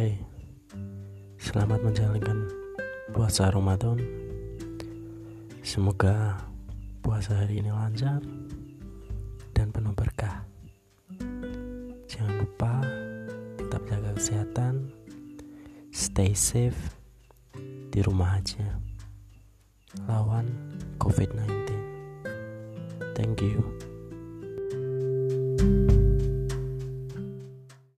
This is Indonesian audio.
Hai, Selamat menjalankan puasa Ramadan. Semoga puasa hari ini lancar dan penuh berkah. Jangan lupa tetap jaga kesehatan, stay safe di rumah aja. Lawan COVID-19. Thank you.